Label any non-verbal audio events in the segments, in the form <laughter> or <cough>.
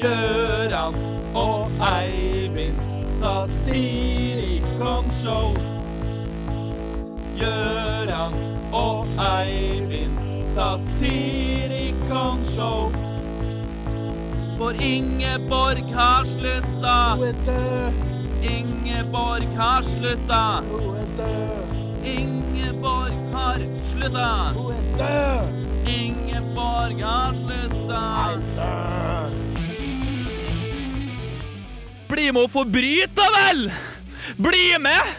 Gøran og Eivind Satirikonshow. Gjøran og Eivind Satirikonshow. For Ingeborg har slutta. Ingeborg har slutta. Ingeborg har slutta. Ingeborg har slutta. Bli med og forbryte, vel! Bli med!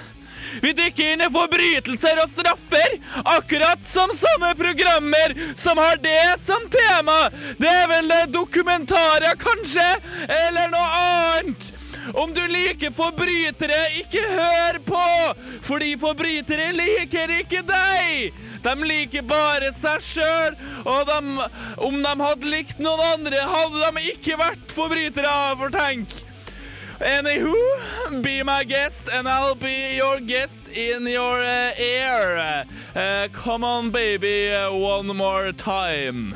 Vi dykker inn i forbrytelser og straffer, akkurat som sånne programmer som har det som tema. Det er vel dokumentarer, kanskje? Eller noe annet? Om du liker forbrytere, ikke hør på! Fordi forbrytere liker ikke deg! De liker bare seg sjøl, og de, om de hadde likt noen andre, hadde de ikke vært forbrytere, for tenk! Anywho, be my guest, and I'll be your guest in your uh, ear. Uh, come on, baby, uh, one more time.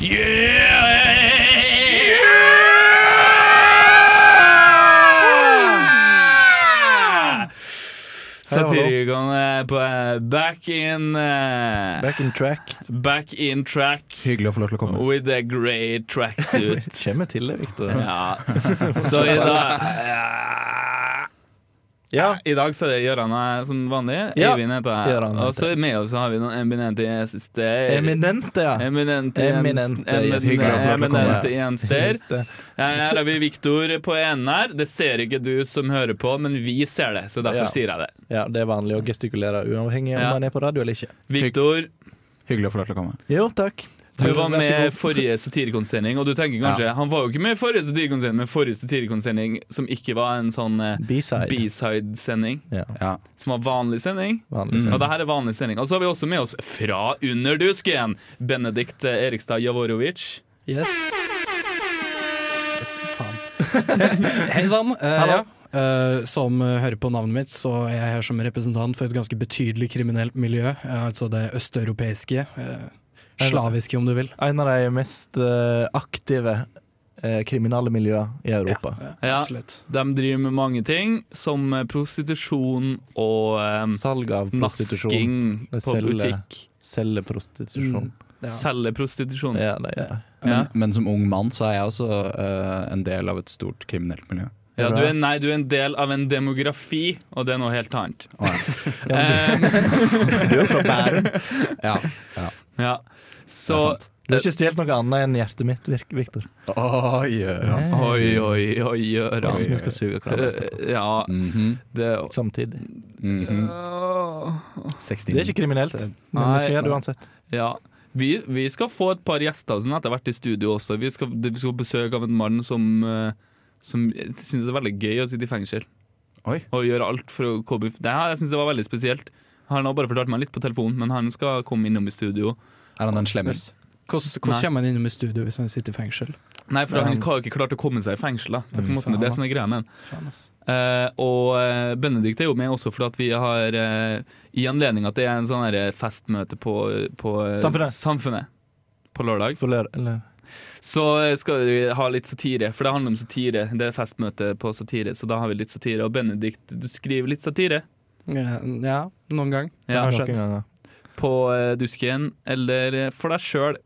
Yeah! Er på back in uh, Back in track. Back in track Hyggelig å få lov til å komme. with a grey tracksuit. <laughs> Kommer til det, Victor. Ja. <laughs> Så i dag Ja. I dag så er det Gøran som vanlig. Ja, Eivind heter jeg. Heter Og så med oss har vi noen eminente gjester. Eminente, ja. Eminente Eminente gjester. Eminente Jenster. Her har vi Viktor på enden her. Det ser ikke du som hører på, men vi ser det, så derfor Ja. sier jeg det. Ja, det er vanlig å gestikulere uavhengig om Ja. man er på radio eller ikke. Viktor, Hyggelig å få lov til å komme. Jo, takk. Du var med forrige satirikonsending, og du tenker kanskje Han var jo ikke med i forrige satirikonsending, men forrige satirikonsending som ikke var en sånn eh, B-side. B-side-sending, Ja, Ja. som var vanlig sending. vanlig Og det her er vanlig sending. Og så har vi også med oss fra Underdusken, Benedikt eh, Erikstad Javorovic. Yes. Faen. <laughs> Hei sann. Uh, ja. Eh, som uh, hører på navnet mitt, så er jeg her som representant for et ganske betydelig kriminelt miljø. uh, altså det østeuropeiske. eh, slaviske, om du vil. En av de mest eh, aktive uh, kriminelle miljøene i Europa. Ja. Absolutt. De driver med mange ting, som eh, prostitusjon og um, Salg av prostitusjon. nasking på selge, butikk. Selge prostitusjon. Ja. Selge prostitusjon. Ja, det gjør det. Men, men som ung mann så er jeg også uh, en del av et stort kriminelt miljø. Ja, du er, nei, du er en del av en demografi, og det er noe helt annet. Ja, Eh, <laughs> Du er fra Bærum. <laughs> Ja. ja. Så er. Du har ikke stjålet noe annet enn hjertet mitt, Viktor. Victor. Å, Oi, oi, oi, Gøran. Vi skal suge hverandre etterpå. Ja, mm -hmm. det Samtidig. Mm -hmm. Det er ikke kriminelt, men vi skal gjøre det uansett. Ja. Vi, vi skal få et par gjester sånn etter hvert i studio også. Vi skal, vi skal besøk av en mann som, eh, som synes det er veldig gøy å sitte i fengsel. Oi. Og gjøre alt for å komme Det her jeg det var veldig spesielt. Han har bare fortalt meg litt på telefonen, men han skal komme innom i studio. Er han en slemmes? Hvordan, hvordan Nei. kommer han innom i studio hvis han sitter i fengsel? Nei, for han har ikke klart å komme seg i fengsel. Da. Det er på en måte det som er greia med han. Eh, og eh, Benedikt er jo med også fordi at vi har eh, I anledning at det er en sånn festmøte på, på Samfunnet. Samfunnet på lørdag. På lør, eller Så skal vi ha litt satire, for det handler om satire. Det er festmøte på satire, så da har vi litt satire. Og Benedikt, du skriver litt satire Ja, ja, noen gang. Det Ja, har skjedd. Gang, ja. på eh, Dusken, eller eh, for deg sjøl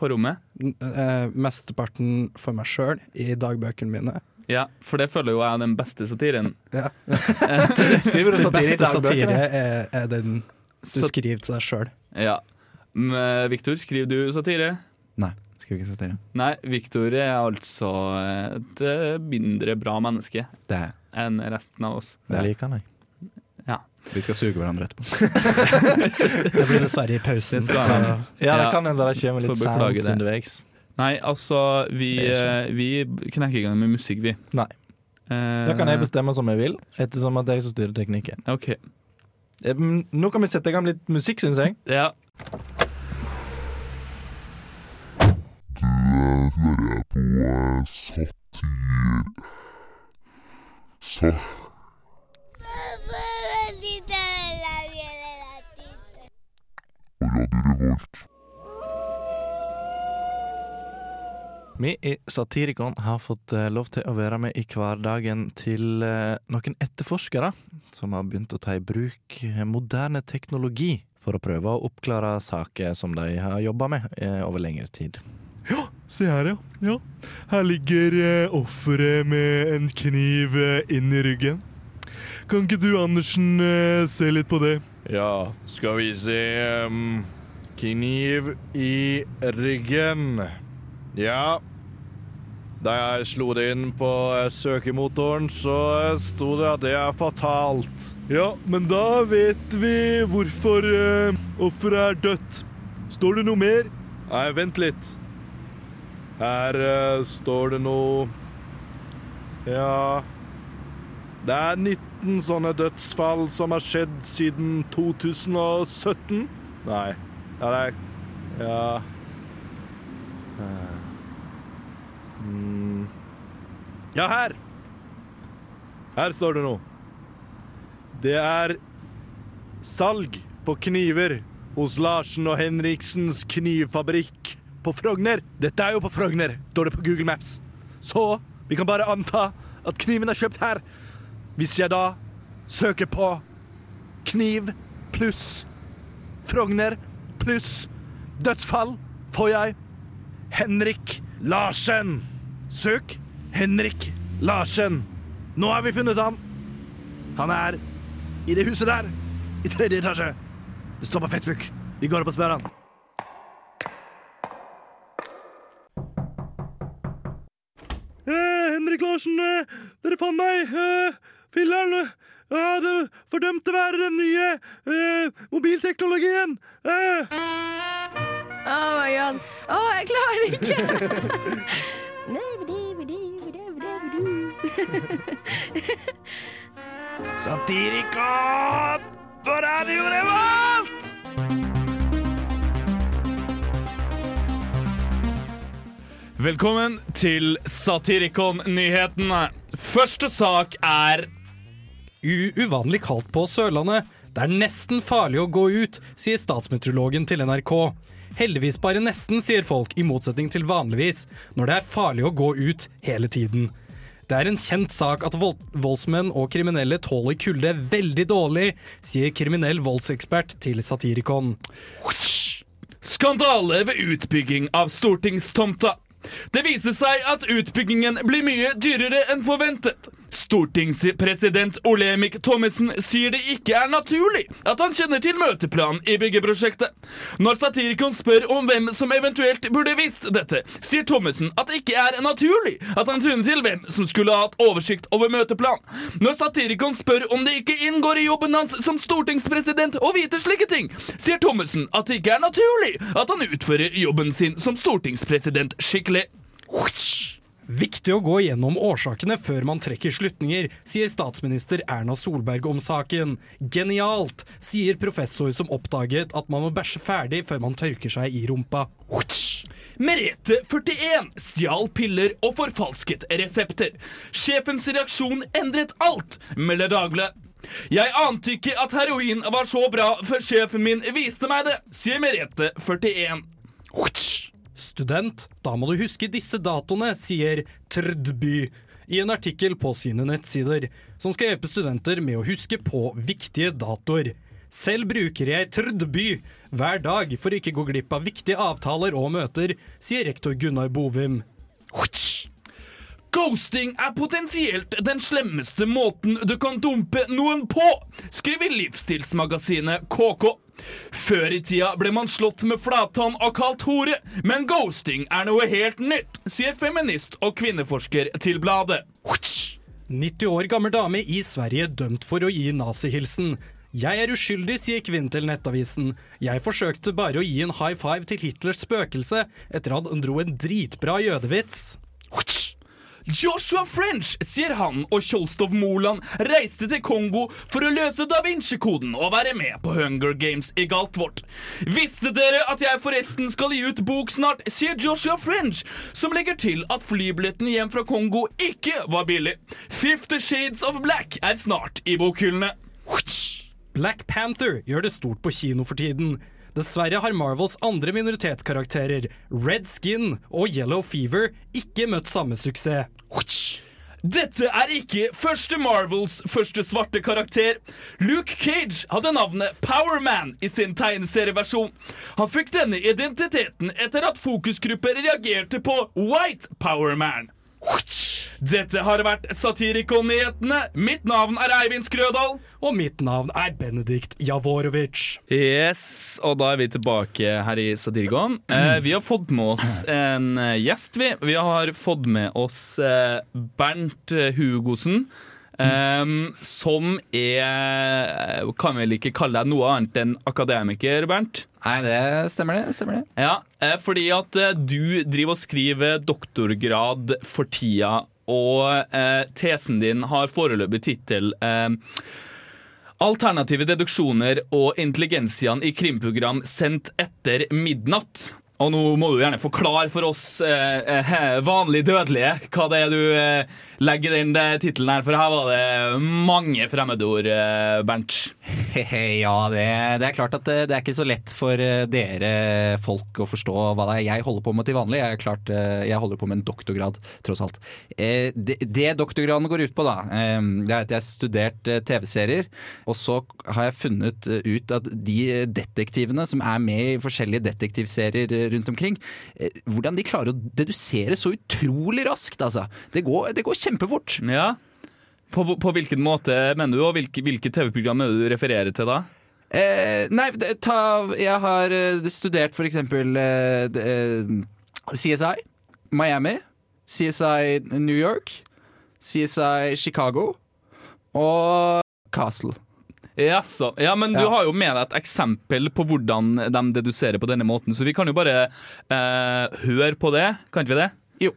på rommet. Eh, mesteparten for meg sjøl i dagbøkene mine. Ja, for det føler jo jeg er den beste satiren. Ja. <laughs> Skriver du satire i beste satire er, er den du skriver til deg sjøl. ja. Viktor, Victor, skriver du satire? Nei, skriver ikke satire. Nei, Victor er altså et eh, mindre bra menneske Det enn resten av oss. Det liker han, jeg. Vi skal suge hverandre etterpå. <laughs> Det blir dessverre i pausen. Det. Ja, det Ja. kan hende det kommer litt sounds underveis. Nei, altså, vi, Det er eh, vi knekker i gang med musikk, vi. Nei. Eh, Da kan jeg bestemme som jeg vil, ettersom at jeg som styrer teknikken. OK. Eh, Nå kan vi sette i gang litt musikk, syns jeg. Ja. hører på satir. Jaså. Radio. Vi i Satirikon har fått eh, lov til å være med i hverdagen til eh, noen etterforskere som har begynt å ta i bruk eh, moderne teknologi for å prøve å oppklare saker som de har jobba med over lengre tid. Ja, se her, ja. ja. Her ligger offeret med en kniv inn i ryggen. Kan ikke du, Andersen, se litt på det? Ja, skal vi se um, Kniv i ryggen. Ja. Da jeg slo det inn på eh, søkemotoren, så eh, sto det at det er fatalt. Ja, men da vet vi hvorfor uh, offeret er dødt. Står det noe mer? Nei, vent litt. Her uh, står det noe Ja Det er 19 sånne dødsfall som har skjedd siden 2017. Nei. Ja, det er Ja Eh. Mm. Ja, her! Her står det noe. Det er salg på kniver hos Larsen og Henriksens knivfabrikk på Frogner. Dette er jo på Frogner, står det på Google Maps. Så vi kan bare anta at kniven er kjøpt her. Hvis jeg da søker på kniv pluss Frogner pluss dødsfall, får jeg Henrik Larsen. Søk Henrik Larsen. Nå har vi funnet ham. Han er i det huset der, i tredje etasje. Det står på Facebook. Vi går opp og spør han. Eh, Henrik Larsen, eh, dere fant meg. Eh, Filleren. Ja, det fordømte være den nye eh, mobilteknologien. Eh. Oh my god. Å, jeg klarer det ikke! <laughs> Satirikon på Radio Revolt! Velkommen til Satirikon-nyhetene. Første sak er uvanlig kaldt på Sørlandet. Det er nesten farlig å gå ut, sier statsmeteorologen til NRK. Heldigvis bare nesten, sier folk, i motsetning til vanligvis, når det er farlig å gå ut hele tiden. Det er en kjent sak at vold voldsmenn og kriminelle tåler kulde veldig dårlig, sier kriminell voldsekspert til Satirikon. skandale ved utbygging av stortingstomta. Det viser seg at utbyggingen blir mye dyrere enn forventet. Stortingspresident Olemic Thommessen sier det ikke er naturlig at han kjenner til møteplanen i byggeprosjektet. Når Satirikon spør om hvem som eventuelt burde visst dette, sier Thommessen at det ikke er naturlig at han kjenner til hvem som skulle ha hatt oversikt over møteplanen. Når Satirikon spør om det ikke inngår i jobben hans som stortingspresident å vite slike ting, sier Thommessen at det ikke er naturlig at han utfører jobben sin som stortingspresident skikkelig. Viktig å gå gjennom årsakene før man trekker slutninger, sier statsminister Erna Solberg om saken. Genialt, sier professor som oppdaget at man må bæsje ferdig før man tørker seg i rumpa. Merete 41 stjal piller og forfalsket resepter. Sjefens reaksjon endret alt, melder Dagbladet. Jeg ante ikke at heroin var så bra før sjefen min viste meg det, sier Merete 41. Student, da må du huske disse datoene, sier Trdby i en artikkel på sine nettsider, som skal hjelpe studenter med å huske på viktige datoer. Selv bruker jeg Trdby hver dag for å ikke gå glipp av viktige avtaler og møter, sier rektor Gunnar Bovim. Ghosting er potensielt den slemmeste måten du kan dumpe noen på, skriver livsstilsmagasinet KK. Før i tida ble man slått med flattann og kalt hore, men ghosting er noe helt nytt, sier feminist og kvinneforsker til bladet. 90 år gammel dame i Sverige dømt for å gi nazihilsen. Jeg er uskyldig, sier kvinnen til Nettavisen. Jeg forsøkte bare å gi en high five til Hitlers spøkelse etter at han dro en dritbra jødevits. Joshua French, sier han, og Kjolstov Moland reiste til Kongo for å løse da Vinci-koden og være med på Hunger Games i Galtvort. Visste dere at jeg forresten skal gi ut bok snart, sier Joshua French, som legger til at flybilletten hjem fra Kongo ikke var billig. Fifty Shades of Black er snart i bokhyllene. Black Panther gjør det stort på kino for tiden. Dessverre har Marvels andre minoritetskarakterer, Red Skin og Yellow Fever, ikke møtt samme suksess. Dette er ikke første Marvels første svarte karakter. Luke Cage hadde navnet Powerman i sin tegneserieversjon. Han fikk denne identiteten etter at fokusgrupper reagerte på White Powerman. Dette har vært Satirikon-nyhetene. Mitt navn er Eivind Skrødal. Og mitt navn er Benedikt Javorovic. Yes, og da er vi tilbake her i Satirikon. Eh, vi har fått med oss en eh, gjest, vi. Vi har fått med oss eh, Bernt eh, Hugosen. Eh, som er Kan vel ikke kalle deg noe annet enn akademiker, Bernt? Nei, det stemmer det. stemmer det. Ja, eh, fordi at eh, du driver og skriver doktorgrad for tida, og eh, tesen din har foreløpig tittel eh, Alternative deduksjoner og intelligensiaen i krimprogram sendt etter midnatt. Og nå må du gjerne forklare for oss eh, eh, vanlig dødelige hva det er du eh, legger i den eh, tittelen her, for her var det mange fremmedord, eh, Bernt. <laughs> ja, det, det er klart at det, det er ikke så lett for eh, dere folk å forstå hva det er jeg holder på med til vanlig. Jeg, klart, eh, jeg holder på med en doktorgrad, tross alt. Eh, Det, det doktorgraden går ut på, da, det er at jeg har studert TV-serier, og så har jeg funnet ut at de detektivene som er med i forskjellige detektivserier rundt omkring, hvordan de klarer å dedusere så utrolig raskt, altså. Det går, går kjempefort. Ja. På, på hvilken måte mener du, og hvilke, hvilke TV-program er det du refererer til da? Eh, nei, ta, jeg har eh, studert for eksempel eh, eh, CSI, Miami, CSI New York, CSI Chicago og Castle. Jaså. Ja, men du Ja. har jo med deg et eksempel på hvordan de deduserer på denne måten, så vi kan jo bare eh, høre på det. Kan ikke vi det? Jo.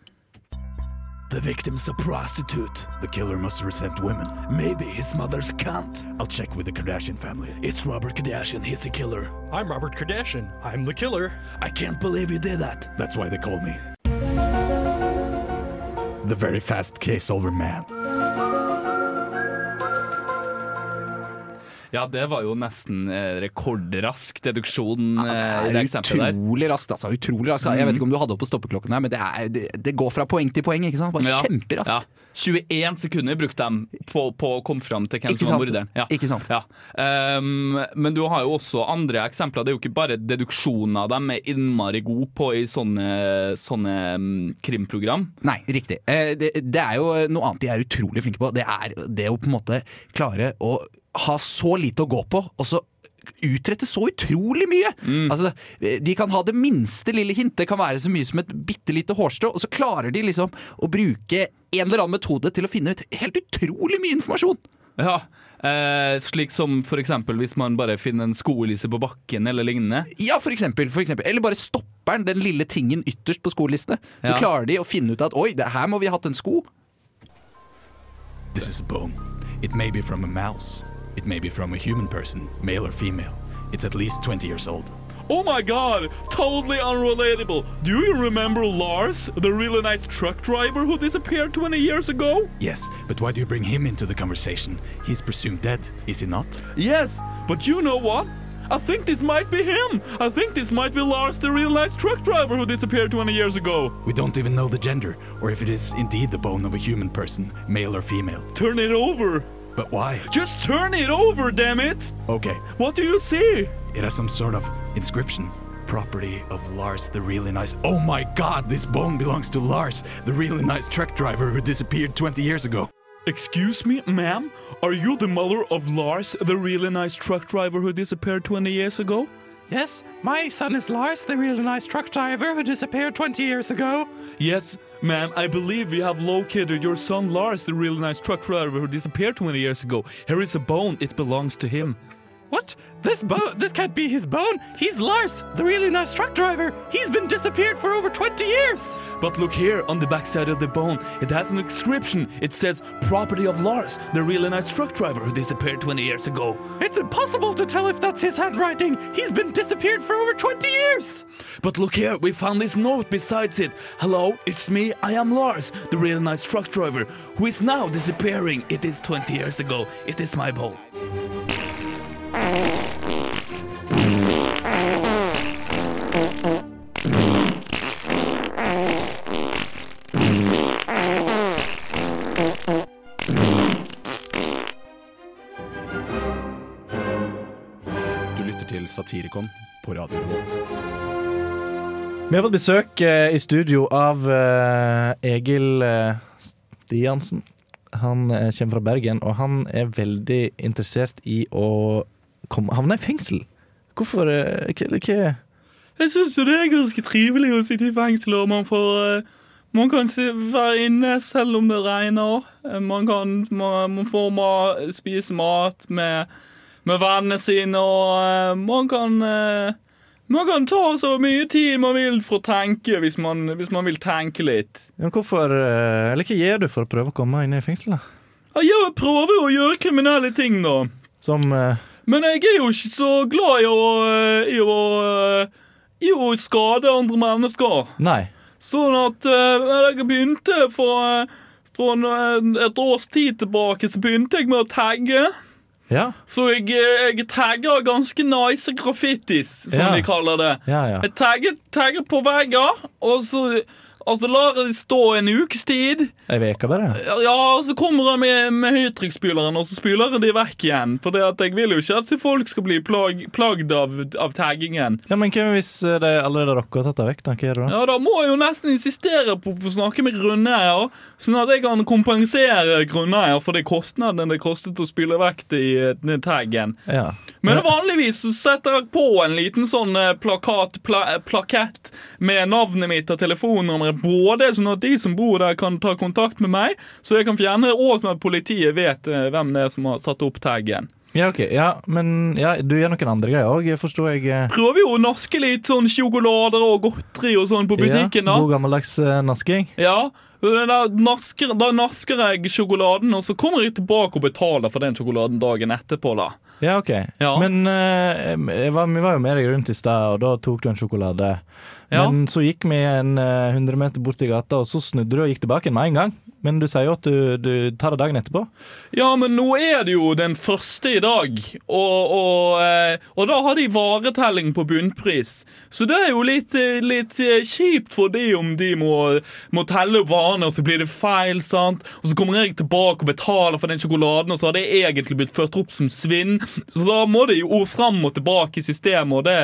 The victim's a prostitute. The killer must resent women. Maybe his mother's cunt. I'll check with the Kardashian family. It's Robert Kardashian, he's the killer. I'm Robert Kardashian. I'm the killer. I can't believe you did that. That's why they called me. The very fast case over man. Ja, det var jo nesten eh, rekordrask deduksjon Ja, Det det er utrolig raskt, altså. Utrolig raskt. Jeg vet ikke om du hadde opp på stoppeklokken her, men det, er, det, det går fra poeng til poeng, ikke sant? Bare Ja. kjemperaskt. Ja. 21 sekunder brukte de på, på å komme fram til hvem Ikke som var morderen. Ja. Ikke sant? Ja. Um, men du har jo også andre eksempler. Det er jo ikke bare deduksjoner de er innmari gode på i sånne, sånne mm, krimprogram. Nei, riktig. Eh, det, det er jo noe annet de er utrolig flinke på. Det er det å på en måte klare å ha så lite å gå på, og så utrette så utrolig mye! Altså, de kan ha det minste lille hint. Det kan være så mye som et bitte lite hårstrå, og så klarer de liksom å bruke en eller annen metode til å finne ut helt utrolig mye informasjon. Ja, eh, slik som for eksempel hvis man bare finner en skolisse på bakken eller lignende. Ja, for eksempel, for eksempel. Eller bare stopper den, den lille tingen ytterst på skolissene. Så Ja. klarer de å finne ut at oi, det her må vi ha hatt en sko. This is a bone. It may be from a mouse. It may be from a human person, male or female. It's at least 20 years old. Oh my god, totally unrelatable. Do you remember Lars, the really nice truck driver who disappeared 20 years ago? Yes, but why do you bring him into the conversation? He's presumed dead, is he not? Yes, but you know what? I think this might be him. I think this might be Lars, the real nice truck driver who disappeared 20 years ago. We don't even know the gender, or if it is indeed the bone of a human person, male or female. Turn it over. But why? Just turn it over, damn it. Okay, What do you see? It has some sort of inscription. Property of Lars the really nice. Oh my god, this bone belongs to Lars, the really nice truck driver who disappeared 20 years ago. Excuse me, ma'am? Are you the mother of Lars, the really nice truck driver who disappeared 20 years ago? Yes, my son is Lars, the really nice truck driver who disappeared 20 years ago. Yes, ma'am, I believe we have located your son Lars, the really nice truck driver who disappeared 20 years ago. Here is a bone, it belongs to him. What? This bone? This can't be his bone. He's Lars, the really nice truck driver. He's been disappeared for over 20 years. But look here on the backside of the bone. It has an inscription. It says property of Lars, the really nice truck driver who disappeared 20 years ago. It's impossible to tell if that's his handwriting. He's been disappeared for over 20 years. But look here, we found this note besides it. Hello, it's me. I am Lars, the really nice truck driver, who is now disappearing. It is 20 years ago. It is my bone. Du lytter til Satirikon på Radio Revolt. Vi har fått besøk eh, i studio av eh, Egil eh, Stiansen. Han kommer fra Bergen, og han er veldig interessert i å havne i fengsel. Hvorfor? eh, hva- hva- Jeg syns jo det er ganske trivelig å sitte i fengsel, og man får eh, Man kan være inne selv om det regner. Eh, Man kan man, man får ma spise mat med, med vennene sine, og man kan man kan ta så mye tid man vil for å tenke, hvis man, hvis man vil tenke litt. Ja, hvorfor Eller hva gjør du for å prøve å komme inn i fengsel? Jeg prøver å gjøre kriminelle ting, da. Som eh, Men jeg er jo ikke så glad i å, i å, i å skade andre mennesker. Nei. Sånn at uh, jeg begynte for, for et års tid tilbake, så begynte jeg med å tagge. Ja. Så jeg, eh, jeg tagger ganske nice graffitis, som Ja. de kaller det. Ja. Jeg tagger, tagger på vegger, og så, og så lar jeg det stå en ukes tid. Ei uke bare? Ja, og så kommer jeg med, med høytrykksspyleren, og så spyler jeg de vekk igjen. For jeg vil jo ikke at folk skal bli plag, plagd av, av taggingen. Ja, Men hva hvis det er allerede dere har tatt det vekk? da? Hva gjør du da? Ja, Da må jeg jo nesten insistere på å snakke med grunneier, sånn at jeg kan kompensere grunneier for de kostnadene det kostet å spyle vekk de, den taggen. Ja. Men vanligvis så setter jeg på en liten sånn eh, plakat, pla, eh, plakett med navnet mitt og telefonnummeret, både sånn at de som bor der kan ta kontakt med meg, så jeg kan fjerne det, og sånn at politiet vet eh, hvem det er som har satt opp taggen. Ja, ok. Ja, men ja, du gjør noen andre greier òg, forstår jeg. eh. Prøver jo å naske litt sånn sjokolader og godteri og sånn på butikken, ja, da. God gammeldags eh, nasking. Ja, da nasker, da nasker jeg sjokoladen, og så kommer jeg tilbake og betaler for den sjokoladen dagen etterpå. da. Ja, ok. Ja. Men eh, var, vi var jo med deg rundt i stad, og da tok du en sjokolade. Ja. Men så gikk vi en eh, 100 meter bort i gata, og så snudde du og gikk tilbake med en gang. Men du sier jo at du, du tar det dagen etterpå. Ja, men nå er det jo den første i dag, og, og, eh, og da har de varetelling på bunnpris. Så det er jo litt, eh, litt eh, kjipt for de om de må, må telle opp varene, og så blir det feil, sant? Og så kommer jeg tilbake og betaler for den sjokoladen, og så har det egentlig blitt ført opp som svinn. Så da må det jo fram og tilbake i systemet, og det,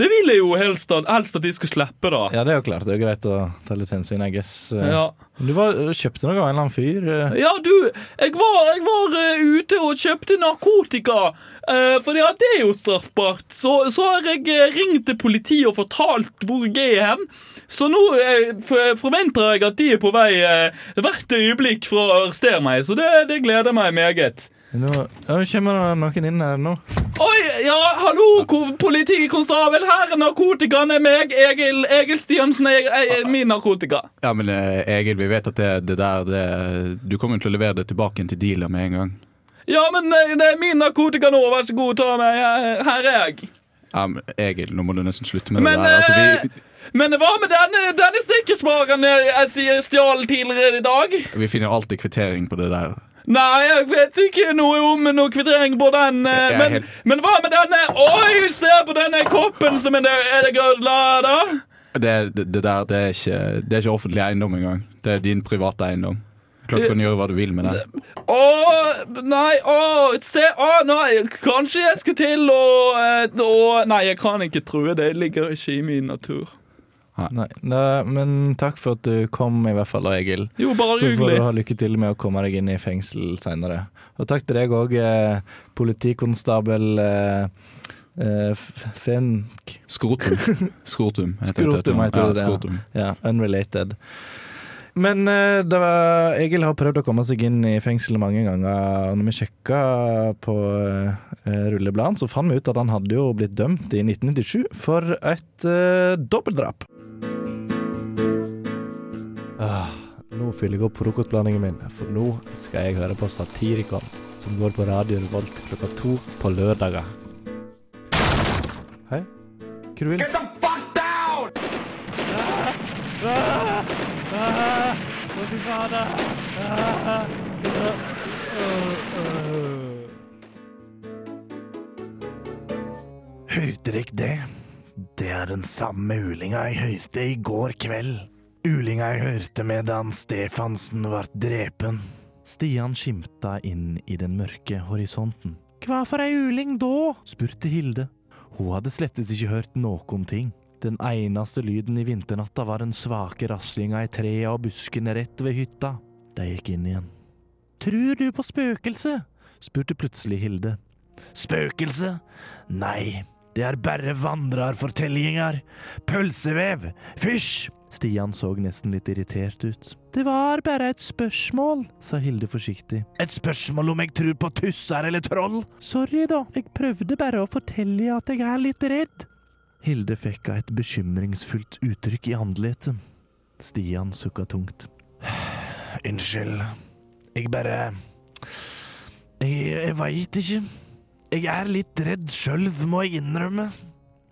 det vil jeg jo helst helst at de skal slippe, da. Ja, det er jo klart. Det er jo greit å ta litt hensyn, jeg guess. Ja. Du var, kjøpte noe av en eller annen fyr. eh. Ja, du, jeg var, jeg var uh, ute og kjøpte narkotika, uh, for det er jo straffbart. Så, så har jeg eh, ringt til politiet og fortalt hvor jeg er hen. Så nå uh, forventer jeg at de er på vei eh, hvert øyeblikk for å arrestere meg, så det, det gleder meg meget. Nå, ja, nå kommer det noen inn her nå. Oi, ja, hallo, ko- politikonstabel, her er narkotikaen er meg, Egil, Egil Stiansen, er, er, min narkotika. Ja, men eh, Egil, vi vet at det, det der det, Du kommer til å levere det tilbake til dealer med en gang. Ja, men eh, det er min narkotika nå, vær så god, ta meg, her er jeg. Ja, men Egil, nå må du nesten slutte med Men, det der. Altså, vi, eh, men hva med denne, denne stikkespareren jeg, jeg sier stjal tidligere i dag? vi finner alltid kvittering på det der. Nei, jeg vet ikke noe om noe kvittering på den. eh, Men, helt- men hva med denne Oi, se på denne koppen som er det, er det gullada? Det, det, det der det er, ikke, det er ikke offentlig eiendom engang. Det er din private eiendom. Klart du kan gjøre hva du vil med det. Å, nei, å, se Å, nei, kanskje jeg skal til å, eh, å Nei, jeg kan ikke tro det. ligger ikke i min natur. Nei, nei, men takk for at du kom, i hvert fall, Egil. Jo, bare Så får du ha lykke til med å komme deg inn i fengsel seinere. Og takk til deg òg, eh, politikonstabel eh, eh, Fenk. Skrotum. <laughs> Skrotum heter det. Skrotum heter det, ja. skrotum. Ja, unrelated. Men eh, det var, Egil har prøvd å komme seg inn i fengselet mange ganger. Og når vi sjekka på eh, rullebladen, så fant vi ut at han hadde jo blitt dømt i 1997 for et eh, dobbeltdrap. Ah, nå fyller jeg opp frokostblandingen min, for nå skal jeg høre på Satirikon, som går på Radio Revolt klokka to på lørdager. Hei, hva du vil Get the fuck down! Ah, ah, ah, å, fy fader! Ah, ah, Hørte dere det? Det er den samme ulinga jeg hørte i går kveld. Ulinga jeg hørte medan Stefansen ble drepen. Stian skimta inn i den mørke horisonten. Hva for ei uling da? spurte Hilde. Hun hadde slettes ikke hørt noen ting. Den eneste lyden i vinternatta var den svake raslinga i trea og buskene rett ved hytta. De gikk inn igjen. Tror du på spøkelse? spurte plutselig Hilde. Spøkelse? Nei, det er bare vandrerfortellinger. Pølsevev. Fysj! Stian så nesten litt irritert ut. Det var bare et spørsmål, sa Hilde forsiktig. Et spørsmål om jeg tror på tusser eller troll? Sorry, da, jeg prøvde bare å fortelle at jeg er litt redd. Hilde fikk av et bekymringsfullt uttrykk i ansiktet. Stian sukka tungt. <sighs> Unnskyld. Jeg bare Jeg, jeg veit ikke. Jeg er litt redd sjøl, må jeg innrømme.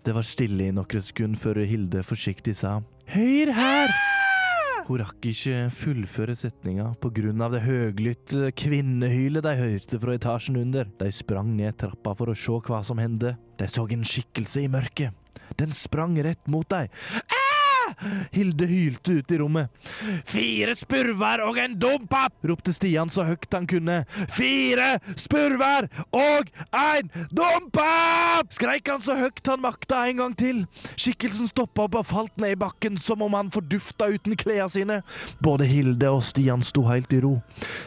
Det var stille i noen sekunder før Hilde forsiktig sa Hør her! Hun rakk ikke fullføre setninga av det høglytte kvinnehylet de hørte fra etasjen under. De sprang ned trappa for å se hva som hendte. De så en skikkelse i mørket. Den sprang rett mot dem. Hilde hylte ut i rommet. Fire spurver og en dompap! ropte Stian så høyt han kunne. Fire spurver og en dompap! Skreik han så høyt han makta en gang til. Skikkelsen stoppa opp og falt ned i bakken som om han fordufta uten klærne sine. Både Hilde og Stian sto helt i ro.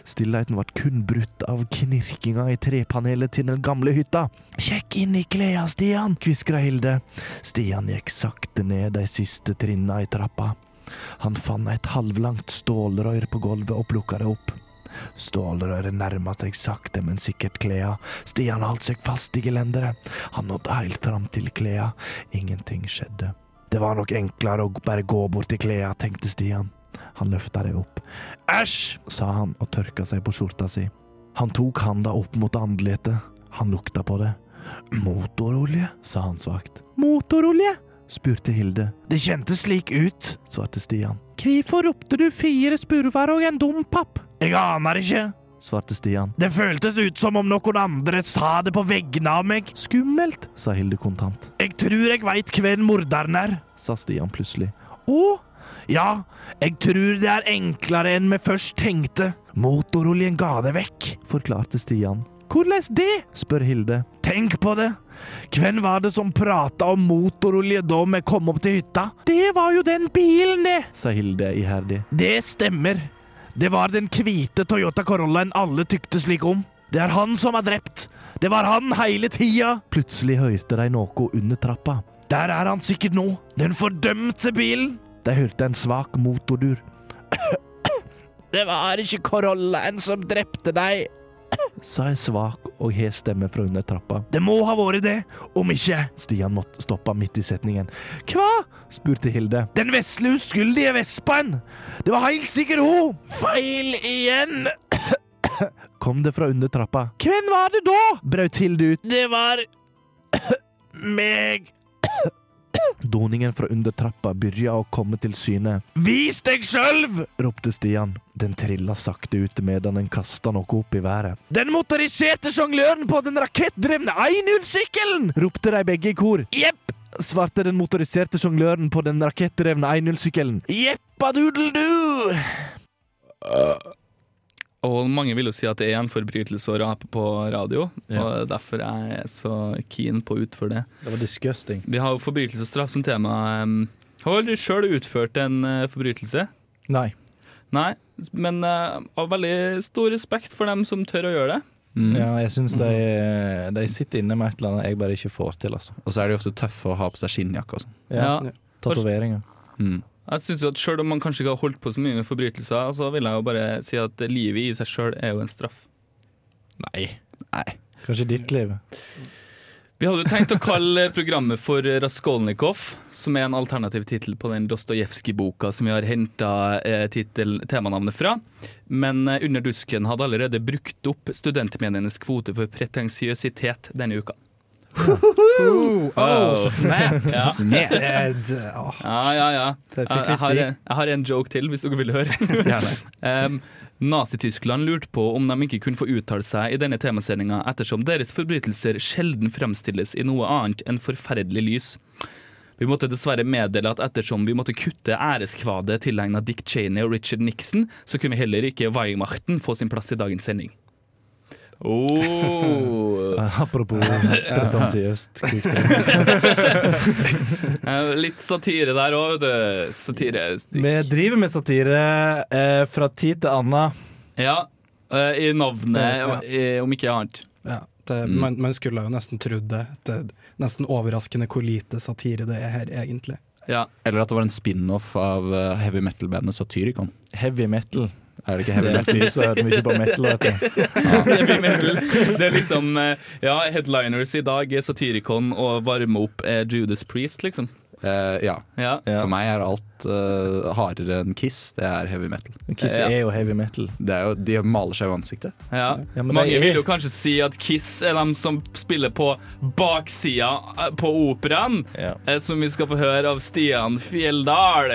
Stillheten ble kun brutt av knirkinga i trepanelet til den gamle hytta. Sjekk inn i klærne, Stian, kviskra Hilde. Stian gikk sakte ned de siste trinna i trappa. Han fant et halvlangt stålrør på gulvet og plukka det opp. Stålrøret nærma seg sakte, men sikkert klea. Stian holdt seg fast i gelenderet. Han nådde helt fram til klea. Ingenting skjedde. Det var nok enklere å bare gå bort til klea, tenkte Stian. Han løfta det opp. Æsj, sa han og tørka seg på skjorta si. Han tok handa opp mot andletet. Han lukta på det. Motorolje, sa han svakt. Motorolje? Spurte Hilde. Det kjentes slik ut, svarte Stian. Hvorfor ropte du fire spurver og en dompap? Jeg aner ikke, svarte Stian. Det føltes ut som om noen andre sa det på vegne av meg. Skummelt, sa Hilde kontant. Jeg tror jeg veit hvem morderen er, sa Stian plutselig. Å? Ja, jeg tror det er enklere enn vi først tenkte. Motoroljen ga det vekk, forklarte Stian. Hvordan det? spør Hilde. Tenk på det. Hvem var det som prata om motorolje da vi kom opp til hytta? Det var jo den bilen, det, sa Hilde iherdig. Det stemmer. Det var den hvite Toyota Corollaen alle tykte slik om. Det er han som er drept. Det var han hele tida. Plutselig hørte de noe under trappa. Der er han sikkert nå. Den fordømte bilen. De hørte en svak motordur. <coughs> Det var ikke Corollaen som drepte deg, sa en svak og hes stemme fra under trappa. Det må ha vært det, om ikke Stian måtte stoppe midt i setningen. Hva? spurte Hilde. Den vesle uskyldige vespen! Det var helt sikkert hun! Feil igjen! <coughs> Kom det fra under trappa. Hvem var det da? brøt Hilde ut. Det var meg. Doningen fra under trappa begynte å komme til syne. Vis deg sjølv! ropte Stian. Den trilla sakte ut medan den kasta noe opp i været. Den motoriserte sjongløren på den rakettdrevne 1-0-sykkelen! ropte de begge i kor. Jepp! svarte den motoriserte sjongløren på den rakettdrevne 1-0-sykkelen. Jeppadoodle-doo! Og mange vil jo si at det er en forbrytelse å rape på radio, Ja. og derfor er jeg så keen på å utføre det. Det var disgusting. Vi har jo forbrytelse og straff som tema. Um, Har du aldri sjøl utført en eh, forbrytelse? Nei. Nei, men uh, har veldig stor respekt for dem som tør å gjøre det. Mm. Ja, jeg syns de, de sitter inne med et eller annet jeg bare ikke får til, altså. Og så er de ofte tøffe å ha på seg skinnjakke og sånn. Ja. Tatoveringer. Mm. Jeg synes jo at Selv om man kanskje ikke har holdt på så mye med forbrytelser, så vil jeg jo bare si at livet i seg sjøl er jo en straff. Nei. Nei. Kanskje ditt liv. Vi hadde jo tenkt å kalle programmet for Raskolnikov, som er en alternativ tittel på den Dostojevskij-boka som vi har henta eh, temanavnet fra. Men eh, Under dusken hadde allerede brukt opp studentmenienes kvote for pretensiøsitet denne uka. Oh, oh, snap! <laughs> Ja. snap. Det, oh, Ja, ja, ja. det Jeg, fikk vi jeg, har, si. jeg har en joke til, hvis dere vil høre. <laughs> Um, <laughs> Nazi-Tyskland lurte på om de ikke kunne få uttale seg i denne temasendinga, ettersom deres forbrytelser sjelden fremstilles i noe annet enn forferdelig lys. Vi måtte dessverre meddele at ettersom vi måtte kutte æreskvadet tilegna Dick Cheney og Richard Nixon, så kunne heller ikke Weimachten få sin plass i dagens sending. Oh. <laughs> Apropos pretensiøst. <laughs> Eh, Litt satire der òg, vet du. Satire. Vi driver med satire eh, fra tid til anna. Ja, eh, i navnet, Det- ja. om ikke annet. Ja, det, Mm. man, man skulle jo nesten trodd det. det. er Nesten overraskende hvor lite satire det er her, egentlig. Ja. Eller at det var en spin-off av eh, heavy metal-bandet Satyricon. Heavy metal. Er det ikke heavy metal? så hører mye på metal. Vet du. <laughs> Heavy metal. Det er liksom eh, Ja, headliners i dag Satyricon, og varme opp er Judas Priest, liksom. Uh, ja. Ja. Ja. For meg er alt uh, hardere enn Kiss. Det er heavy metal. Kiss Ja. er jo heavy metal. Det er jo, de maler seg i ansiktet. ja. Ja, men Mange er- vil jo kanskje si at Kiss er de som spiller på baksida eh, på operaen, Ja. eh, som vi skal få høre av Stian Fjelldal.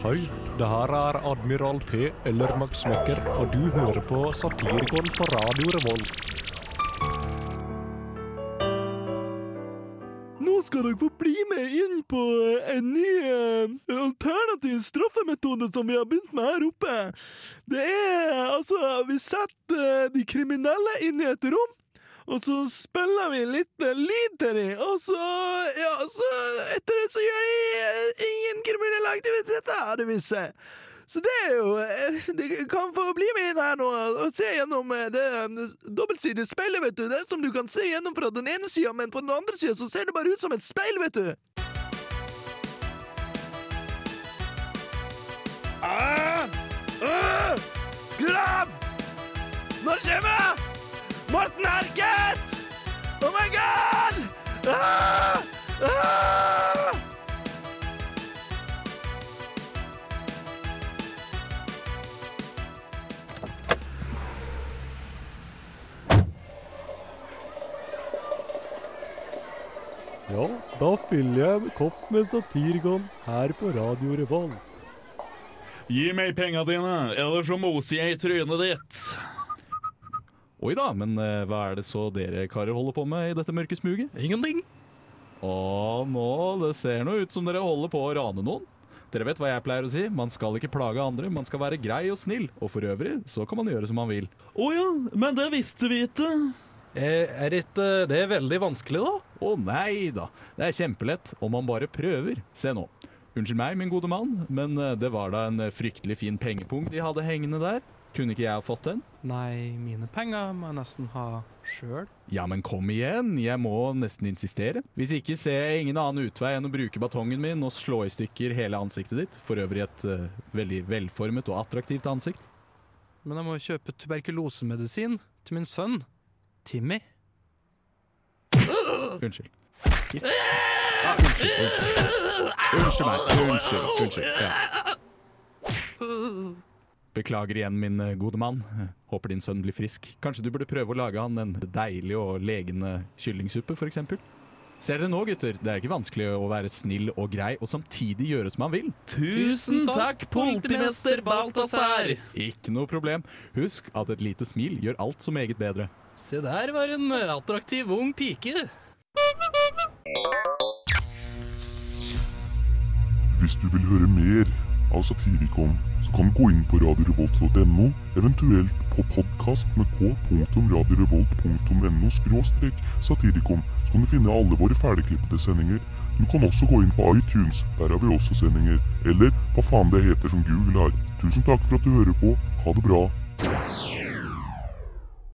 Hei, det her er Admiral P eller Max Mekker, og du hører på Satirikon på Radio Revolt. Nå skal dere få bli med inn på en ny eh, alternativ straffemetode som vi har begynt med her oppe. Det er altså Vi setter eh, de kriminelle inn i et rom. Og så spiller vi litt eh, lyd til dem, og så Ja, så etter det så gjør de ingen ingen kriminelle aktiviteter, det vil si. Så det er jo det kan få bli med inn her nå og se gjennom eh, det eh, dobbeltsidige speilet, vet du. Det er som du kan se gjennom fra den ene sida, men på den andre sida så ser det bare ut som et speil, vet du. Ah! Ah! Skru av! Nå kommer jeg? Morten Harket! Oh my god! Ah! Ah! Ja, da fyller jeg en kopp med Satirgon her på Radio Revolt. Gi meg penga dine, ellers så moser jeg i trynet ditt. Oi da, men eh, hva er det så dere karer holder på med i dette mørke smuget? Ingenting. Å, nå, det ser nå ut som dere holder på å rane noen. Dere vet hva jeg pleier å si, man skal ikke plage andre, man skal være grei og snill. Og for øvrig, så kan man gjøre som man vil. Å ja, men det visste vi ikke. Er, er ikke det veldig vanskelig, da? Å nei da, det er kjempelett om man bare prøver. Se nå. Unnskyld meg, min gode mann, men eh, det var da en eh, fryktelig fin pengepung de hadde hengende der. Kunne ikke jeg ha fått den? Nei, mine penger må jeg nesten ha sjøl. Ja, men kom igjen, jeg må nesten insistere. Hvis ikke ser jeg ingen annen utvei enn å bruke batongen min og slå i stykker hele ansiktet ditt. For øvrig et uh, veldig velformet og attraktivt ansikt. Men jeg må kjøpe tuberkulosemedisin til min sønn. Timmy. Unnskyld. Ja, unnskyld, unnskyld. Unnskyld meg. Unnskyld. Unnskyld. Ja. Beklager igjen, min eh, gode mann. Håper din sønn blir frisk. Kanskje du burde prøve å lage han en deilig og legende kyllingsuppe, f.eks.? Ser dere nå, gutter? Det er ikke vanskelig å være snill og grei og samtidig gjøre som man vil. Tusen takk, politimester Balthazar! Ikke noe problem. Husk at et lite smil gjør alt så meget bedre. Se der var en attraktiv ung pike. Hvis du vil høre mer av Satirikon, så kan du gå inn på radiorevolt.no, eventuelt på podkast med k.radiorevolt.no skråstrek satirikon, så kan du finne alle våre ferdigklippede sendinger. Du kan også gå inn på iTunes, der har vi også sendinger. Eller hva faen det heter som Google har. Tusen takk for at du hører på. Ha det bra.